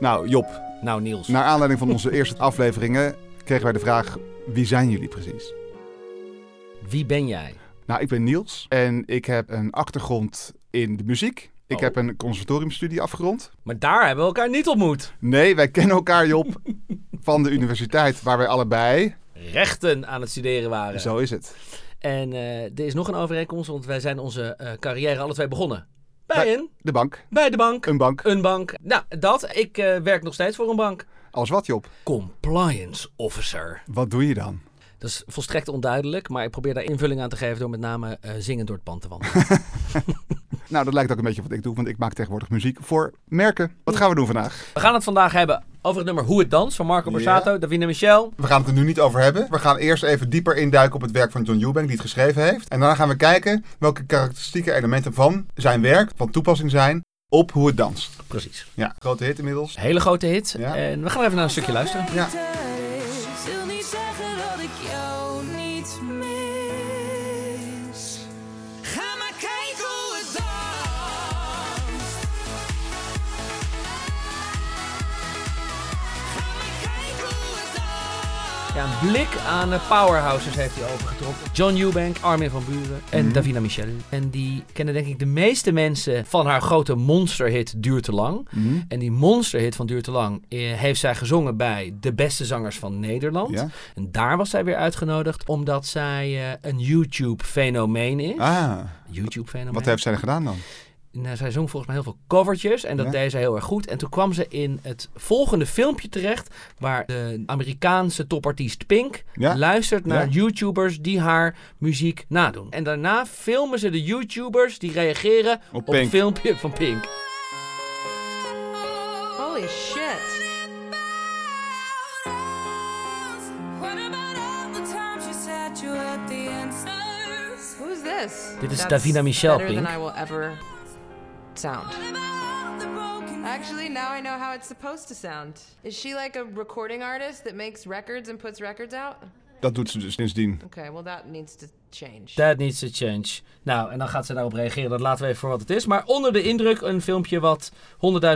Nou, Job, Nou, Niels. naar aanleiding van onze eerste afleveringen kregen wij de vraag: wie zijn jullie precies? Wie ben jij? Nou, ik ben Niels en ik heb een achtergrond in de muziek. Ik Oh. heb een conservatoriumstudie afgerond. Maar daar hebben we elkaar niet ontmoet. Nee, wij kennen elkaar, Job, van de universiteit waar wij allebei. Rechten aan het studeren waren. Zo is het. En eh, er is nog een overeenkomst, want wij zijn onze eh, carrière alle twee begonnen. Bij Bij- een, De bank. bij de bank. Een bank. Een bank. Nou, dat. Ik eh, werk nog steeds voor een bank. Als wat, Job? Compliance officer. Wat doe je dan? Dat is volstrekt onduidelijk, maar ik probeer daar invulling aan te geven door met name eh, zingend door het pand te wandelen. Nou, dat lijkt ook een beetje wat ik doe, want ik maak tegenwoordig muziek voor merken. Wat gaan we doen vandaag? We gaan het vandaag hebben over het nummer Hoe het dans van Marco Borsato, Davina Michel. We gaan het er nu niet over hebben. We gaan eerst even dieper induiken op het werk van John Eubank, die het geschreven heeft. En daarna gaan we kijken welke karakteristieke elementen van zijn werk van toepassing zijn op hoe het danst. Precies. Ja, grote hit inmiddels. Hele grote hit. Ja. En we gaan even naar een stukje luisteren. Ja. Ja, een blik aan de powerhouses heeft hij overgetrokken. John Eubank, Armin van Buren en Mhm. Davina Michel. En die kennen denk ik de meeste mensen van haar grote monsterhit Duurt te lang. Mhm. En die monsterhit van Duurt te lang eh, heeft zij gezongen bij de beste zangers van Nederland. Ja. En daar was zij weer uitgenodigd omdat zij eh, een YouTube-fenomeen is. Ah, YouTube-fenomeen. wat heeft zij gedaan dan? Nou, zij zong volgens mij heel veel covertjes en dat Ja. deed zij heel erg goed. En toen kwam ze in het volgende filmpje terecht, waar de Amerikaanse topartiest Pink Ja. luistert naar Ja. YouTubers die haar muziek nadoen. En daarna filmen ze de YouTubers die reageren Op op, het filmpje van Pink. Holy shit. Who's this? Dit is That's Davina Michel, better Pink. Sound. Actually, now I know how it's supposed to sound. Is she like a recording artist that makes records and puts records out? Dat doet ze dus sindsdien. Okay, well that needs to change. That needs to change. Nou, en dan gaat ze daarop reageren. Dat laten we even voor wat het is. Maar onder de indruk een filmpje wat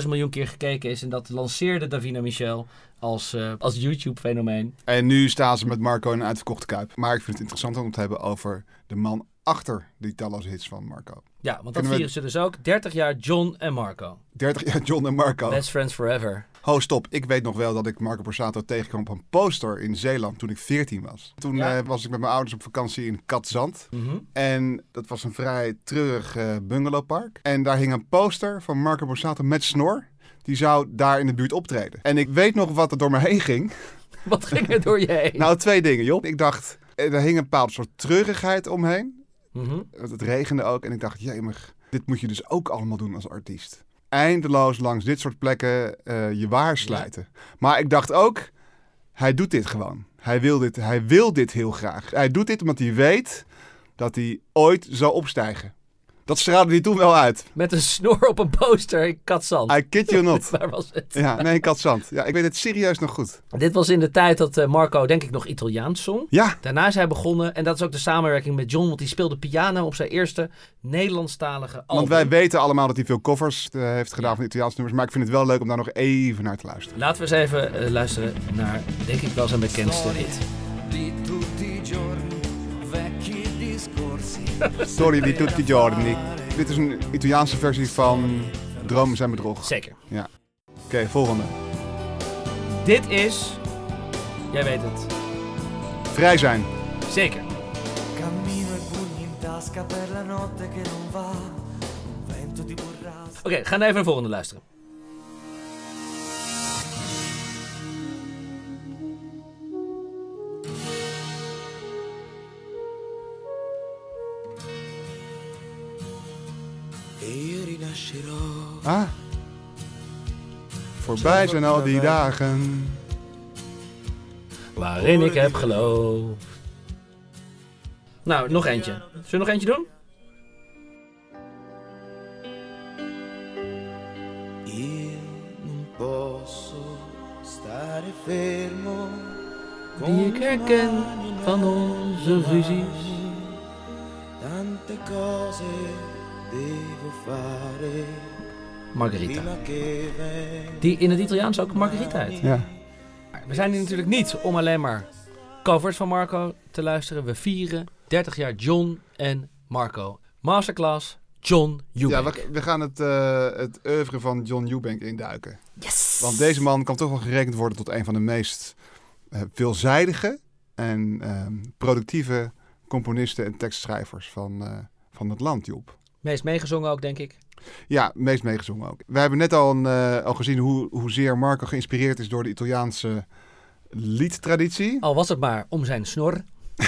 100.000 miljoen keer gekeken is. En dat lanceerde Davina Michel als, eh, als YouTube-fenomeen. En nu staan ze met Marco in een uitverkochte kuip. Maar ik vind het interessant om het te hebben over de man achter die talloze hits van Marco. Ja, want dat vieren ze dus ook. 30 jaar John en Marco. 30 jaar John en Marco. Best friends forever. Ho, stop. Ik weet nog wel dat ik Marco Borsato tegenkwam op een poster in Zeeland toen ik 14 was. Toen Ja. eh, was ik met mijn ouders op vakantie in Katzand. Mhm. En dat was een vrij treurig eh, bungalowpark. En daar hing een poster van Marco Borsato met snor. Die zou daar in de buurt optreden. En ik weet nog wat er door me heen ging. Wat ging er door je heen? Nou, twee dingen, Job. Ik dacht, eh, er hing een bepaald soort treurigheid omheen. Want het regende ook. En ik dacht, jemig, dit moet je dus ook allemaal doen als artiest. Eindeloos langs dit soort plekken eh, je waar slijten. Maar ik dacht ook, hij doet dit gewoon. Hij wil dit, hij wil dit heel graag. Hij doet dit omdat hij weet dat hij ooit zal opstijgen. Dat straalde hij toen wel uit. Met een snor op een poster in Katzand. I kid you not. Waar was het? Ja, nee, Katzand. Ja, ik weet het serieus nog goed. Dit was in de tijd dat eh, Marco denk ik nog Italiaans zong. Ja, Daarna is hij begonnen, en dat is ook de samenwerking met John, want die speelde piano op zijn eerste Nederlandstalige album. want wij weten allemaal dat hij veel covers eh, heeft gedaan van Italiaanse nummers. Maar ik vind het wel leuk om daar nog even naar te luisteren. Laten we eens even eh, luisteren naar, denk ik wel zijn bekendste hit. di tutti giorni. Sorry, di tutti i giorni. Dit is een Italiaanse versie van Dromen zijn bedrog. Zeker. Oké, volgende. Dit is, jij weet het, Vrij zijn. zeker. E. Oké, ga even naar de volgende luisteren. Ah. Voorbij zijn al die dagen. Waarin ik heb geloofd. Nou, nog eentje. Zullen we nog eentje doen? Io non posso stare fermo. Die ik herken van onze ruzies. Tante cose devo fare. Margherita. Die in het Italiaans ook Margherita heet. Ja. We zijn hier natuurlijk niet om alleen maar covers van Marco te luisteren. We vieren 30 jaar John en Marco. Masterclass John Ja, Eubank. we, we gaan het, eh het oeuvre van John Eubank induiken. Yes! Want deze man kan toch wel gerekend worden tot een van de meest eh, veelzijdige en ehm, productieve componisten en tekstschrijvers van, eh, van het land, Job. Meest meegezongen ook, denk ik. Ja, meest meegezongen ook. We hebben net al, een, eh, al gezien hoe, hoezeer Marco geïnspireerd is door de Italiaanse liedtraditie. Al was het maar om zijn snor.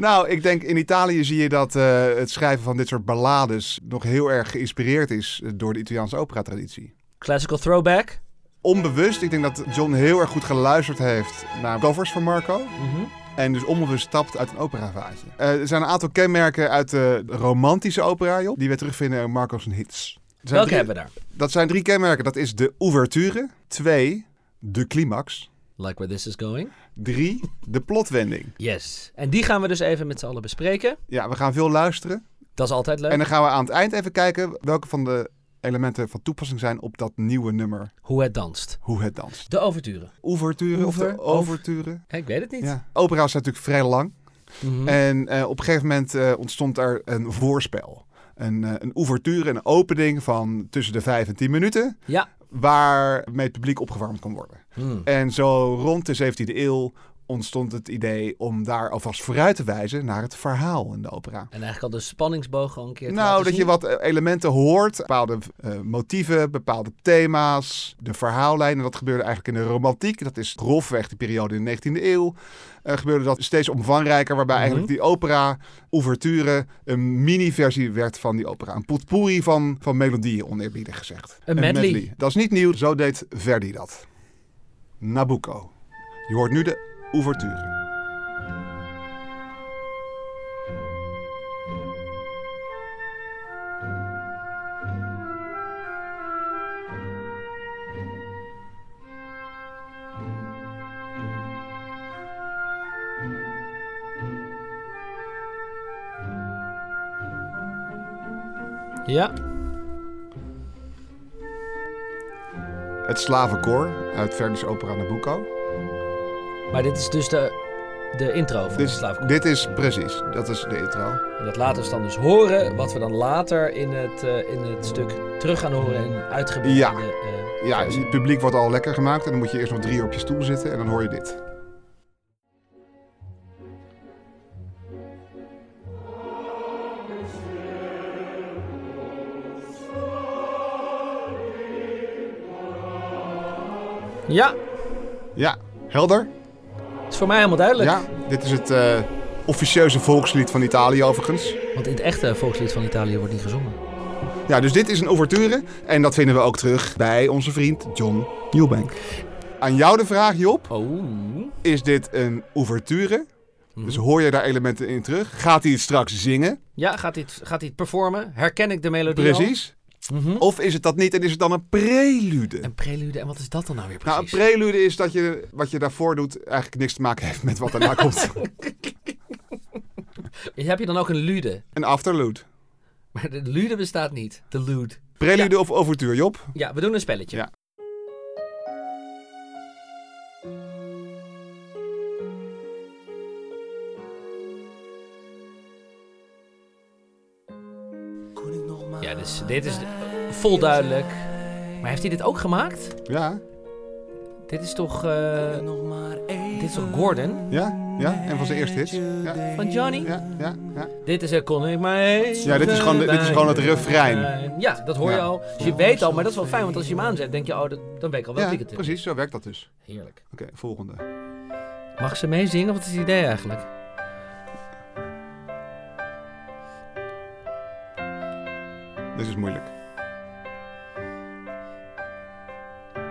Nou, ik denk in Italië zie je dat eh, het schrijven van dit soort ballades nog heel erg geïnspireerd is eh, door de Italiaanse operatraditie. Classical throwback. Onbewust, ik denk dat John heel erg goed geluisterd heeft naar covers van Marco. Mhm. En dus onbewust stapt uit een operavaatje. Eh, er zijn een aantal kenmerken uit de romantische opera, joh, die we terugvinden in Marco's hits. Welke drie- hebben we daar? Dat zijn drie kenmerken. Dat is de ouverture. Twee, de climax. Like where this is going. Drie, de plotwending. Yes. En die gaan we dus even met z'n allen bespreken. Ja, we gaan veel luisteren. Dat is altijd leuk. En dan gaan we aan het eind even kijken welke van de elementen van toepassing zijn op dat nieuwe nummer. Hoe het danst. Hoe het danst. De overture. Ouverture of de overture. Ik weet het niet. Ja. Opera's zijn natuurlijk vrij lang. Mhm. En eh, op een gegeven moment eh, ontstond er een voorspel. Een, eh, een ouverture, een opening van tussen de vijf en tien minuten. Ja. Waarmee het publiek opgewarmd kon worden. Hmm. En zo rond de 17e eeuw ontstond het idee om daar alvast vooruit te wijzen naar het verhaal in de opera. En eigenlijk al de spanningsboog al een keer te Nou, dat je wat eh, elementen hoort, bepaalde eh, motieven, bepaalde thema's, de verhaallijnen. Dat gebeurde eigenlijk in de romantiek. Dat is grofweg die periode in de 19e eeuw. Eh, gebeurde dat steeds omvangrijker, waarbij Mhm. eigenlijk die opera, ouverture, een mini-versie werd van die opera. Een potpourri van, van melodieën, oneerbiedig gezegd. Een medley. Dat is niet nieuw, zo deed Verdi dat. Nabucco. Je hoort nu de ouverture. Ja. Het slavenkoor uit Verdi's opera Nabucco. Maar dit is dus de, de intro van de Dit, slaafkoor. dit is precies, dat is de intro. En dat laten we dan dus horen, wat we dan later in het, eh, in het stuk terug gaan horen en uitgebreide... Ja. eh, Ja, het publiek wordt al lekker gemaakt en dan moet je eerst nog drie uur op je stoel zitten en dan hoor je dit. ja, Ja, helder? Voor mij helemaal duidelijk. Ja, dit is het eh, officieuze volkslied van Italië overigens. Want in het echte volkslied van Italië wordt niet gezongen. Ja, dus dit is een ouverture en dat vinden we ook terug bij onze vriend John Eubank. Aan jou de vraag, Job. Oh. Is dit een ouverture? Mhm. Dus hoor je daar elementen in terug? Gaat hij het straks zingen? Ja, gaat hij, het, gaat hij het performen? Herken ik de melodie al? Precies. Mhm. Of is het dat niet en is het dan een prelude? Een prelude, en wat is dat dan nou weer Nou, een precies? prelude is dat je wat je daarvoor doet eigenlijk niks te maken heeft met wat daarna komt. Heb je dan ook een lude? Een afterlude. Maar de lude bestaat niet. De lude. Prelude of overtuur, Job? Ja, we doen een spelletje. Ja. Dit is vol duidelijk. Maar heeft hij dit ook gemaakt? Ja, Dit is toch... eh, dit is toch Gordon? ja, ja. En van zijn eerste hits. Ja, Van Johnny? ja, ja. ja. Dit is er kon ik maar Ja, dit is gewoon dit is gewoon het refrein. Ja, dat hoor je Ja. al. Dus je weet al, maar dat is wel fijn, want als je hem aanzet, denk je, oh, dat- dan weet ik al welk Ja, precies. Zo werkt dat dus. Heerlijk. Oké, volgende. Mag ze meezingen? Wat is het idee eigenlijk? Dit is moeilijk.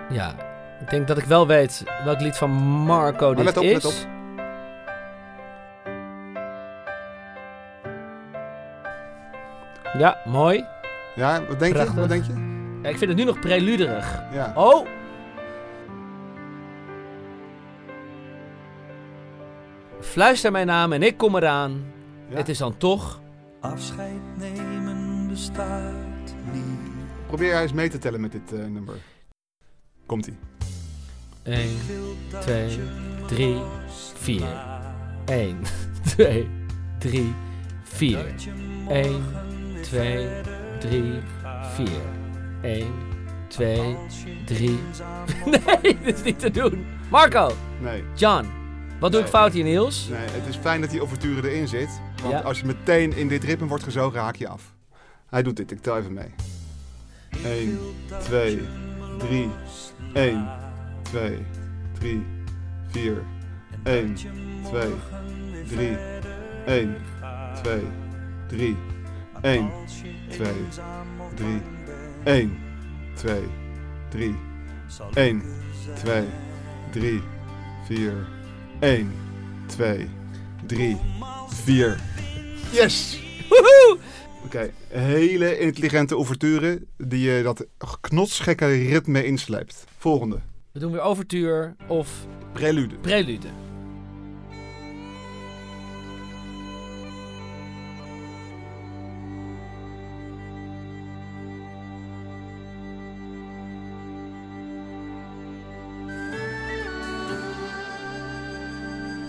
Ja, ik denk dat ik wel weet welk lied van Marco dit Maar let op, is. let op. Ja, mooi. Ja, wat denk Prachtig. je? Wat denk je? Ja, ik vind het nu nog preluderig. Ja. Oh! Fluister mijn naam en ik kom eraan. Ja. Het is dan toch... Afscheid nemen bestaat niet. Probeer jij eens mee te tellen met dit eh, nummer. Komt-ie. 1, 2, 3, 4. 1, 2, 3, 4. 1, 2, 3, 4. 1, 2, 3. Nee, dit is niet te doen. Marco, Nee, John, wat doe ik fout hier, Niels? nee, het is fijn dat die overture erin zit. Want Ja. als je meteen in dit ritme wordt gezogen, haak je af. Hij doet dit, ik tel even mee. 1, 2, 3, 1, 2, 3, 4, 1, 2, 3, 1, 2, 3, 1, 2, 3, 1, 2, 3, 1, 2, 3, 4, 1, 2, 3, 4. Yes! Woehoe! Oké, hele intelligente ouverture die je dat knotsgekke ritme insleept. Volgende, We doen weer overtuur of prelude. prelude.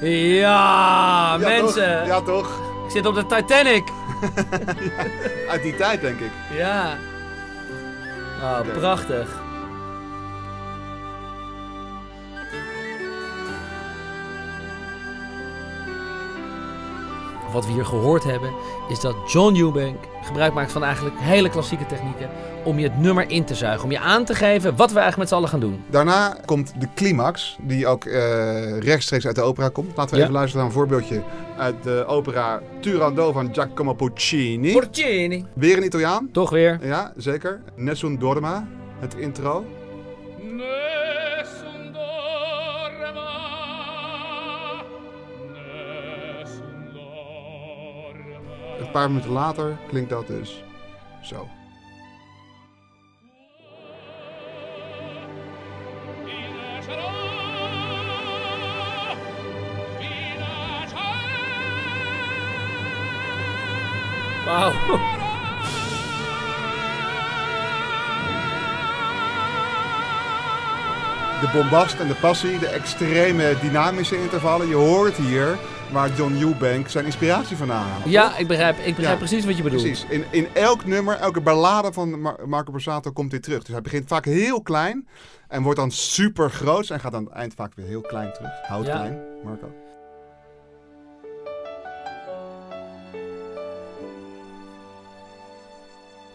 Ja, mensen. Toch? Ja, toch? Ik zit op de Titanic. Uit die tijd, denk ik. Ja. Oh, prachtig. Wat we hier gehoord hebben, is dat John Eubank gebruik maakt van eigenlijk hele klassieke technieken om je het nummer in te zuigen. Om je aan te geven wat we eigenlijk met z'n allen gaan doen. Daarna komt de climax, die ook eh, rechtstreeks uit de opera komt. Laten we Ja. even luisteren naar een voorbeeldje uit de opera Turandot van Giacomo Puccini. Porcini. Weer een Italiaan. Toch weer. Ja, zeker. Nessun Dorma, het intro. Nessun Een paar minuten later klinkt dat dus zo. Wauw. De bombast en de passie, de extreme dynamische intervallen. Je hoort hier waar John Eubank zijn inspiratie vandaan haalt. Ja, ik begrijp, ik begrijp Ja, precies wat je bedoelt. Precies. In, in elk nummer, elke ballade van Mar- Marco Borsato komt dit terug. Dus hij begint vaak heel klein en wordt dan super groot en gaat aan het eind vaak weer heel klein terug. Houd Ja. klein, Marco.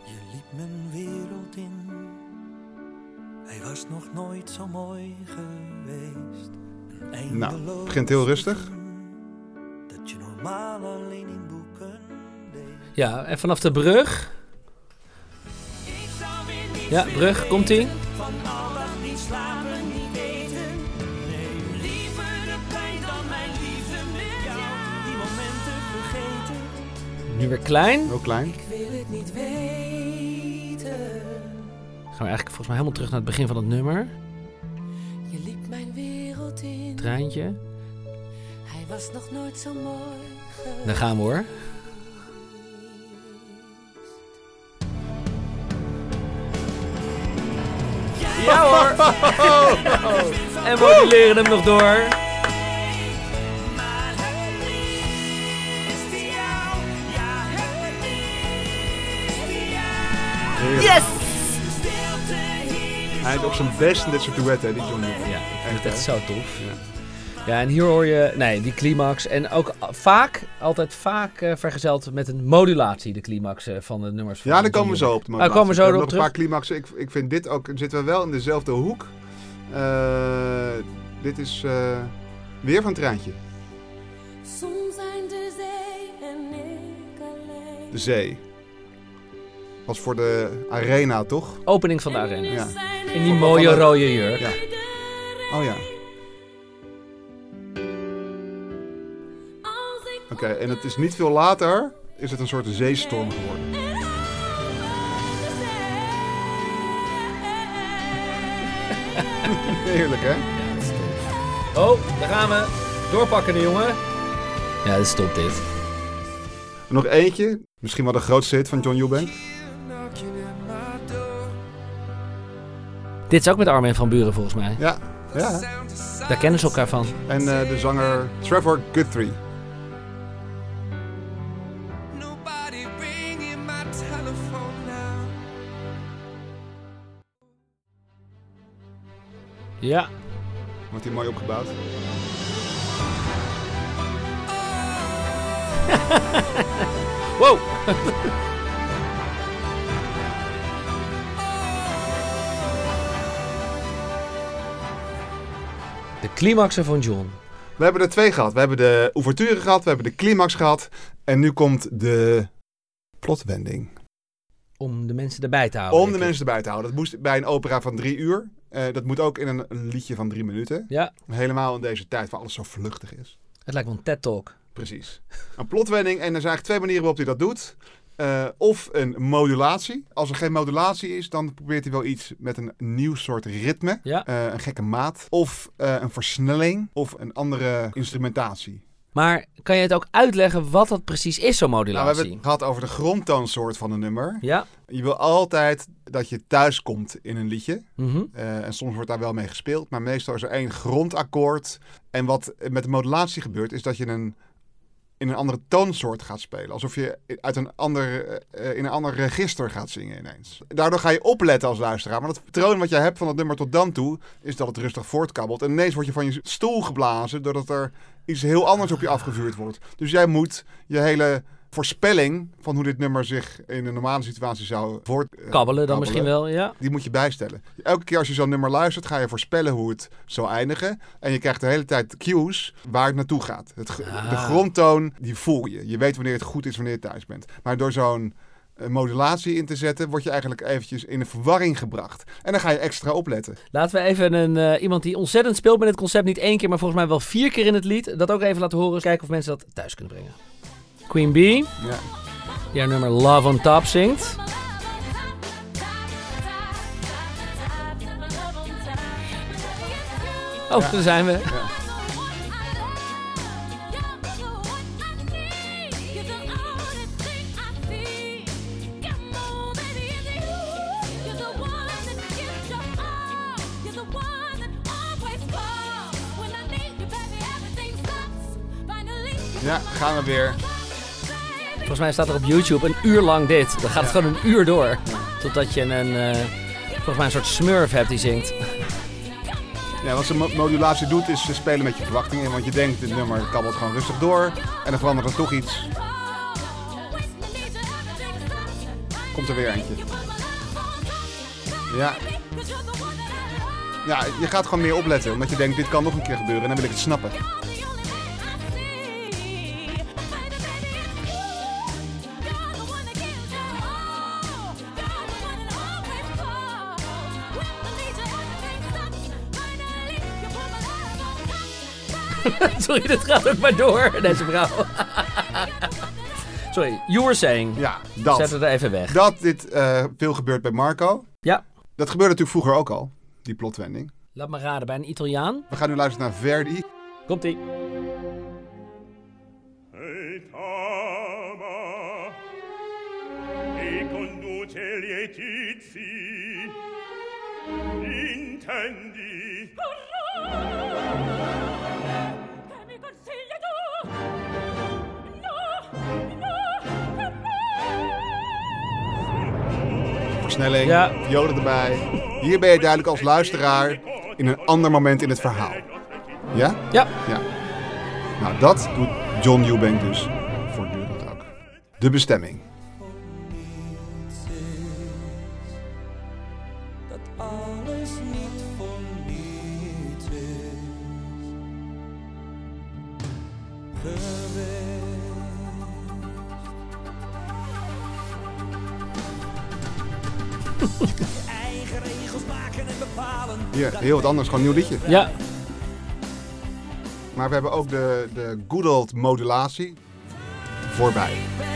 Je liep mijn wereld in. Hij was nog nooit zo mooi geweest. Nou, eindeloos begint heel rustig. Normaal alleen in boeken. Ja, en vanaf de brug. Ja, brug, komt ie. Van al dat niet slapen, niet eten. Liever de pijn dan mijn liefde met jou. Die momenten vergeten. Nu weer klein. Heel klein. Ik wil het niet weten. Gaan we eigenlijk volgens mij helemaal terug naar het begin van het nummer. Je liep mijn wereld in. Treintje. Hij was nog nooit zo mooi. Daar gaan we hoor. Ja hoor! En we moduleren hem nog door. Yes! Hij is op zijn best in dit soort duetten, die John Eubank. Ja, ik vind het echt zo tof. Ja, en hier hoor je, nee, die climax. En ook vaak, altijd vaak eh, vergezeld met een modulatie, de climax eh, van de nummers. Van Ja, daar John komen we zo op. De Ah, komen we modulatie. zo hebben erop nog een paar climaxen. Ik, ik vind dit ook, zitten we wel in dezelfde hoek. Eh, dit is eh, weer van Treintje. Soms zijn de zee en ik alleen. De zee. Was voor de arena, toch? Opening van de arena. Ja. In die mooie rode jurk. Ja. Oh ja. Oké, en het is niet veel later, is het een soort zeestorm geworden. Heerlijk, hè? Oh, daar gaan we. Doorpakken, de jongen. Ja, dat stopt dit. Nog eentje, misschien wel de grootste hit van John Eubank. Dit is ook met Armin van Buren volgens mij. Ja, ja. Daar kennen ze elkaar van. En eh, de zanger Trevor Guthrie. Ja. Wordt hij mooi opgebouwd. Wow. De climaxen van John. We hebben er twee gehad. We hebben de ouverture gehad, we hebben de climax gehad. En nu komt de plotwending. Om de mensen erbij te houden. Om de mensen erbij te houden. Dat moest bij een opera van drie uur. Eh, dat moet ook in een, een liedje van drie minuten. Ja, Helemaal in deze tijd waar alles zo vluchtig is. het lijkt wel een TED-talk. Precies. Een plotwending. En er zijn eigenlijk twee manieren waarop hij dat doet. Eh, of een modulatie. Als er geen modulatie is, dan probeert hij wel iets met een nieuw soort ritme. Ja. Eh, een gekke maat. Of een versnelling. Of een andere instrumentatie. Maar kan je het ook uitleggen wat dat precies is, zo'n Nou, we modulatie? hebben het gehad over de grondtoonsoort van een nummer. Ja. Je wil altijd dat je thuis komt in een liedje. Mhm. Eh, en soms wordt daar wel mee gespeeld. Maar meestal is er één grondakkoord. En wat met de modulatie gebeurt, is dat je een, in een andere toonsoort gaat spelen. Alsof je uit een ander, eh, in een ander register gaat zingen ineens. Daardoor ga je opletten als luisteraar. Maar het patroon wat jij hebt van het nummer tot dan toe, is dat het rustig voortkabbelt. En ineens word je van je stoel geblazen, doordat er iets heel anders op je afgevuurd wordt. Dus jij moet je hele voorspelling van hoe dit nummer zich in een normale situatie zou voort... eh, Kabbelen dan misschien wel, ja. die moet je bijstellen. Elke keer als je zo'n nummer luistert, ga je voorspellen hoe het zou eindigen. En je krijgt de hele tijd cues waar het naartoe gaat. Het, Ah. De grondtoon, die voel je. Je weet wanneer het goed is, wanneer je thuis bent. Maar door zo'n eh, modulatie in te zetten, word je eigenlijk eventjes in een verwarring gebracht. En dan ga je extra opletten. Laten we even een, eh, iemand die ontzettend speelt met het concept, niet één keer, maar volgens mij wel vier keer in het lied, dat ook even laten horen. Kijken of mensen dat thuis kunnen brengen. Queen Bee, Ja. die haar nummer Love on Top zingt. Oh, Ja. daar zijn we. Ja, gaan we weer. Volgens mij staat er op YouTube een uur lang dit. Dan gaat het gewoon een uur door. Totdat je een, eh, volgens mij een soort smurf hebt die zingt. Ja, wat ze mo- modulatie doet, is ze spelen met je verwachtingen. Want je denkt, dit nummer kabbelt gewoon rustig door. En dan verandert er toch iets. Komt er weer eentje. Ja. Ja, je gaat gewoon meer opletten. Omdat je denkt, dit kan nog een keer gebeuren. En dan wil ik het snappen. Sorry, dit gaat ook maar door, deze vrouw. Sorry, you were saying. Ja, Zet dat. het er even weg. Dat dit eh, veel gebeurt bij Marco. Ja. Dat gebeurde natuurlijk vroeger ook al, die plotwending. Laat me raden, bij een Italiaan. We gaan nu luisteren naar Verdi. Komt-ie. e e intendi Versnelling, Ja. violen erbij. Hier ben je duidelijk als luisteraar in een ander moment in het verhaal. Ja? Ja. Ja. Nou, dat doet John Eubank dus voortdurend ook. De bestemming. Heel wat anders, gewoon een nieuw liedje. Ja. Maar we hebben ook de, de good old modulatie voorbij. ben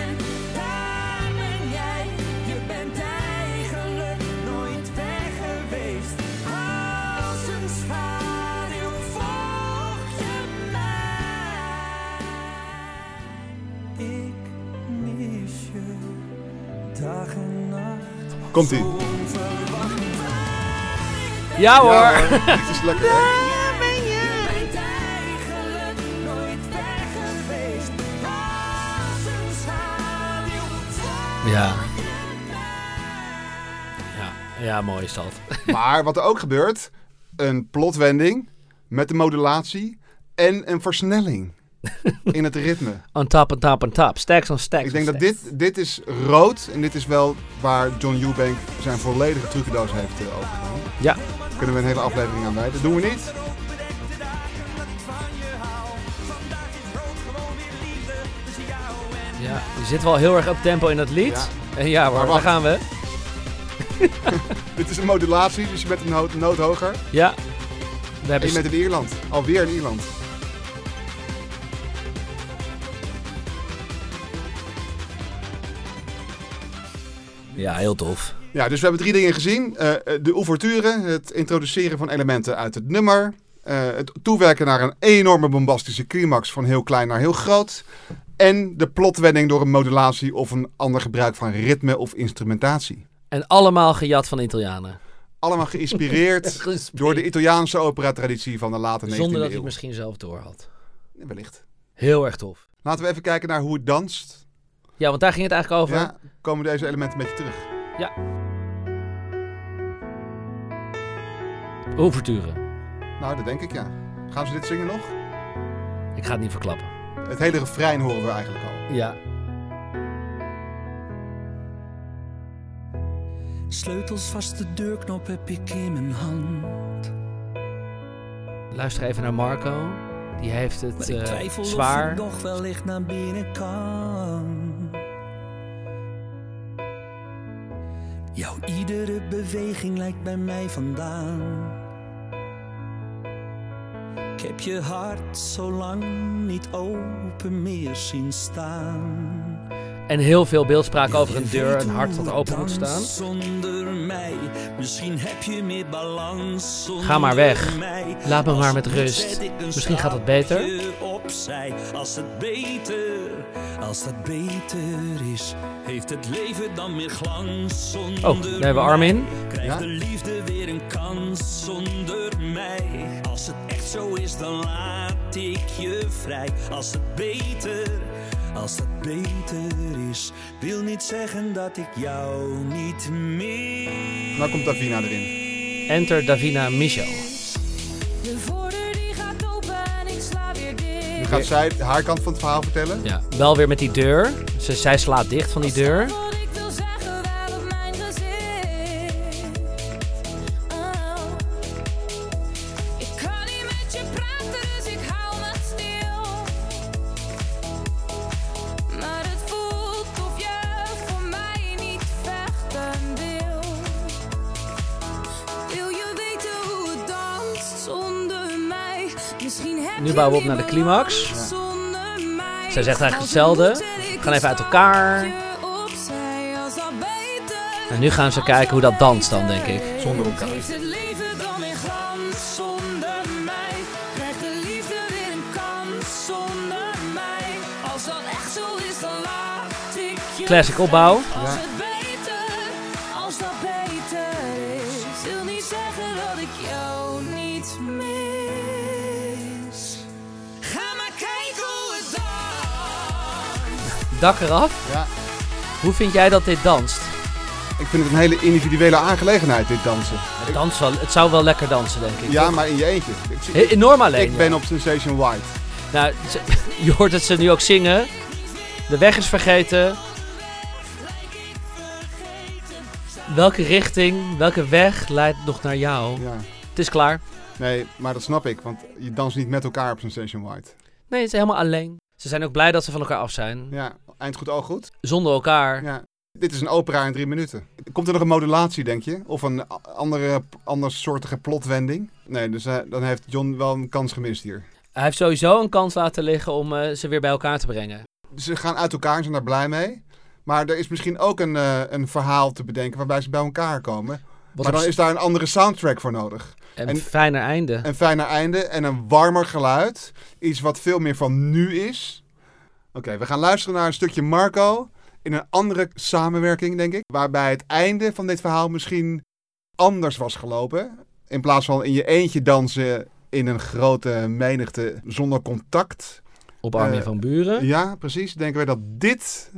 Ja hoor. Ja, hoor. Het is lekker. hè? bent eigenlijk nooit weg geweest. Als een schaduw Ja. Ja, ja mooi is dat. Maar wat er ook gebeurt, een plotwending met de modulatie en een versnelling in het ritme. On top, on top, on top. Stacks on stacks Ik denk dat stacks. dit, dit is rood en dit is wel waar John Eubank zijn volledige trucendoos heeft uh, overgenomen. Ja. Kunnen we een hele aflevering aan wijden. Dat doen we niet. Ja, je zit wel heel erg op tempo in dat lied. Ja. En ja wacht. gaan we. Dit is een modulatie, dus je bent een noot, noot hoger. Ja. We En hebben je bent in Ierland. Alweer in Ierland. Ja, heel tof. Ja, dus we hebben drie dingen gezien. Eh, eh, de ouverture, het introduceren van elementen uit het nummer. eh, het toewerken naar een enorme bombastische climax van heel klein naar heel groot. En de plotwending door een modulatie of een ander gebruik van ritme of instrumentatie. En allemaal gejat van Italianen. Allemaal geïnspireerd door de Italiaanse operatraditie van de late 19e Zonder dat hij eeuw. het misschien zelf door had. Wellicht. Heel erg tof. Laten we even kijken naar hoe het danst. Ja, want daar ging het eigenlijk over. Ja, komen deze elementen een beetje terug. Ouverture. Nou, dat denk ik ja. Gaan ze dit zingen nog? Ik ga het niet verklappen. Het hele refrein horen we eigenlijk al. Ja. Sleutels vast de deurknop heb ik in mijn hand. Luister even naar Marco. Die heeft het ik eh, twijfel of zwaar. ik nog wellicht naar binnen kan. Iedere beweging lijkt bij mij vandaan. Ik heb je hart zo lang niet open meer zien staan. En heel veel beeldspraak over een deur, een hart dat open moet staan. danst Zonder mij, misschien heb je meer balans. Ga maar weg. Laat me maar met rust. Misschien gaat het beter. Als het beter, als het beter is, heeft het leven dan meer glans zonder Oh, daar hebben we Armin. Krijgt Ja? de liefde weer een kans zonder mij. Als het echt zo is, dan laat ik je vrij. Als het beter, als het beter is, wil niet zeggen dat ik jou niet meer. Nou komt Davina erin. Enter Davina Michel. De voordeur die gaat open en ik sla weer Nu dicht. gaat zij haar kant van het verhaal vertellen. Ja, wel weer met die deur. Ze, zij slaat dicht van die deur. Nu bouwen we op naar de climax. mij. Zij zegt eigenlijk hetzelfde. We gaan even uit elkaar. En nu gaan ze kijken hoe dat danst dan, denk ik. Zonder elkaar. Geeft het Dak eraf. Ja, Hoe vind jij dat dit danst? ik vind het een hele individuele aangelegenheid, dit dansen. Het, danst wel, het zou wel lekker dansen, denk ik. Ja, maar in je eentje. Ik, He- Enorm alleen. ik ja. ben op Sensation White. Nou, je hoort het ze nu ook zingen. De weg is vergeten. Welke richting, welke weg leidt nog naar jou? Ja. Het is klaar. Nee, maar dat snap ik, want je danst niet met elkaar op Sensation White. Nee, het is helemaal alleen. Ze zijn ook blij dat ze van elkaar af zijn. Ja, eind goed, al goed. Zonder elkaar. Ja. Dit is een opera in drie minuten. Komt er nog een modulatie, denk je? Of een andere, andersoortige plotwending? Nee, dus eh, dan heeft John wel een kans gemist hier. Hij heeft sowieso een kans laten liggen om eh, ze weer bij elkaar te brengen. Ze gaan uit elkaar en zijn daar blij mee. Maar er is misschien ook een, eh, een verhaal te bedenken waarbij ze bij elkaar komen. Wat maar dan is daar een andere soundtrack voor nodig. Een en- fijner einde. Een fijner einde en een warmer geluid. Iets wat veel meer van nu is. Oké, we gaan luisteren naar een stukje Marco. In een andere samenwerking, denk ik. Waarbij het einde van dit verhaal misschien anders was gelopen. In plaats van in je eentje dansen in een grote menigte zonder contact. Op Armin Eh, van Buren. Ja, precies. Denken wij dat dit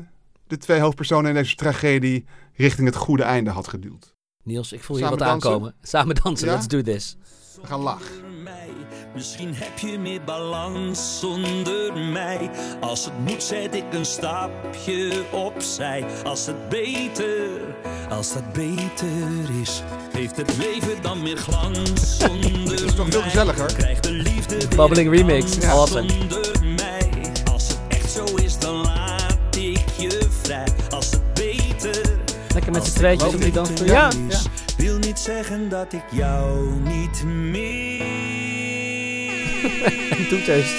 de twee hoofdpersonen in deze tragedie richting het goede einde had geduwd. Niels, ik voel Samen wat dansen? aankomen. Samen dansen, Ja? let's do this. We gaan lachen. Mij. Misschien heb je meer balans zonder mij. Als het moet, zet ik een stapje opzij. Als het beter, als het beter is, heeft het leven dan meer glans zonder Dit is toch veel mij. gezelliger? Krijgt de liefde Bubbling remix, awesome. zonder mij. Als het echt zo is, dan laat ik je vrij. Als het beter, Lekker met als z'n tweetjes op die dansvloer. beter Ja, is, Wil niet zeggen dat ik jou niet meer. toeters.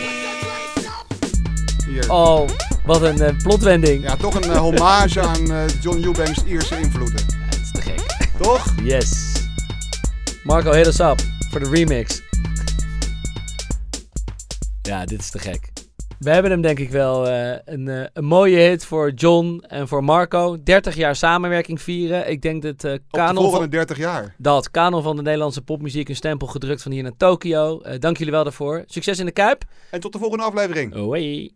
Hier. Oh, wat een eh, plotwending. Ja, toch een eh, hommage aan eh, John Eubanks' Ierse invloeden. Het is te gek. Toch? Yes. Marco, hit us up voor de remix. Ja, dit is te gek. We hebben hem denk ik wel eh, een, eh, een mooie hit voor John en voor Marco. 30 jaar samenwerking vieren. Ik denk dat eh Op de Kanon volgende van, 30 jaar. dat Kanon van de Nederlandse popmuziek een stempel gedrukt van hier naar Tokio. Dank jullie wel daarvoor. Succes in de Kuip. En tot de volgende aflevering. Away.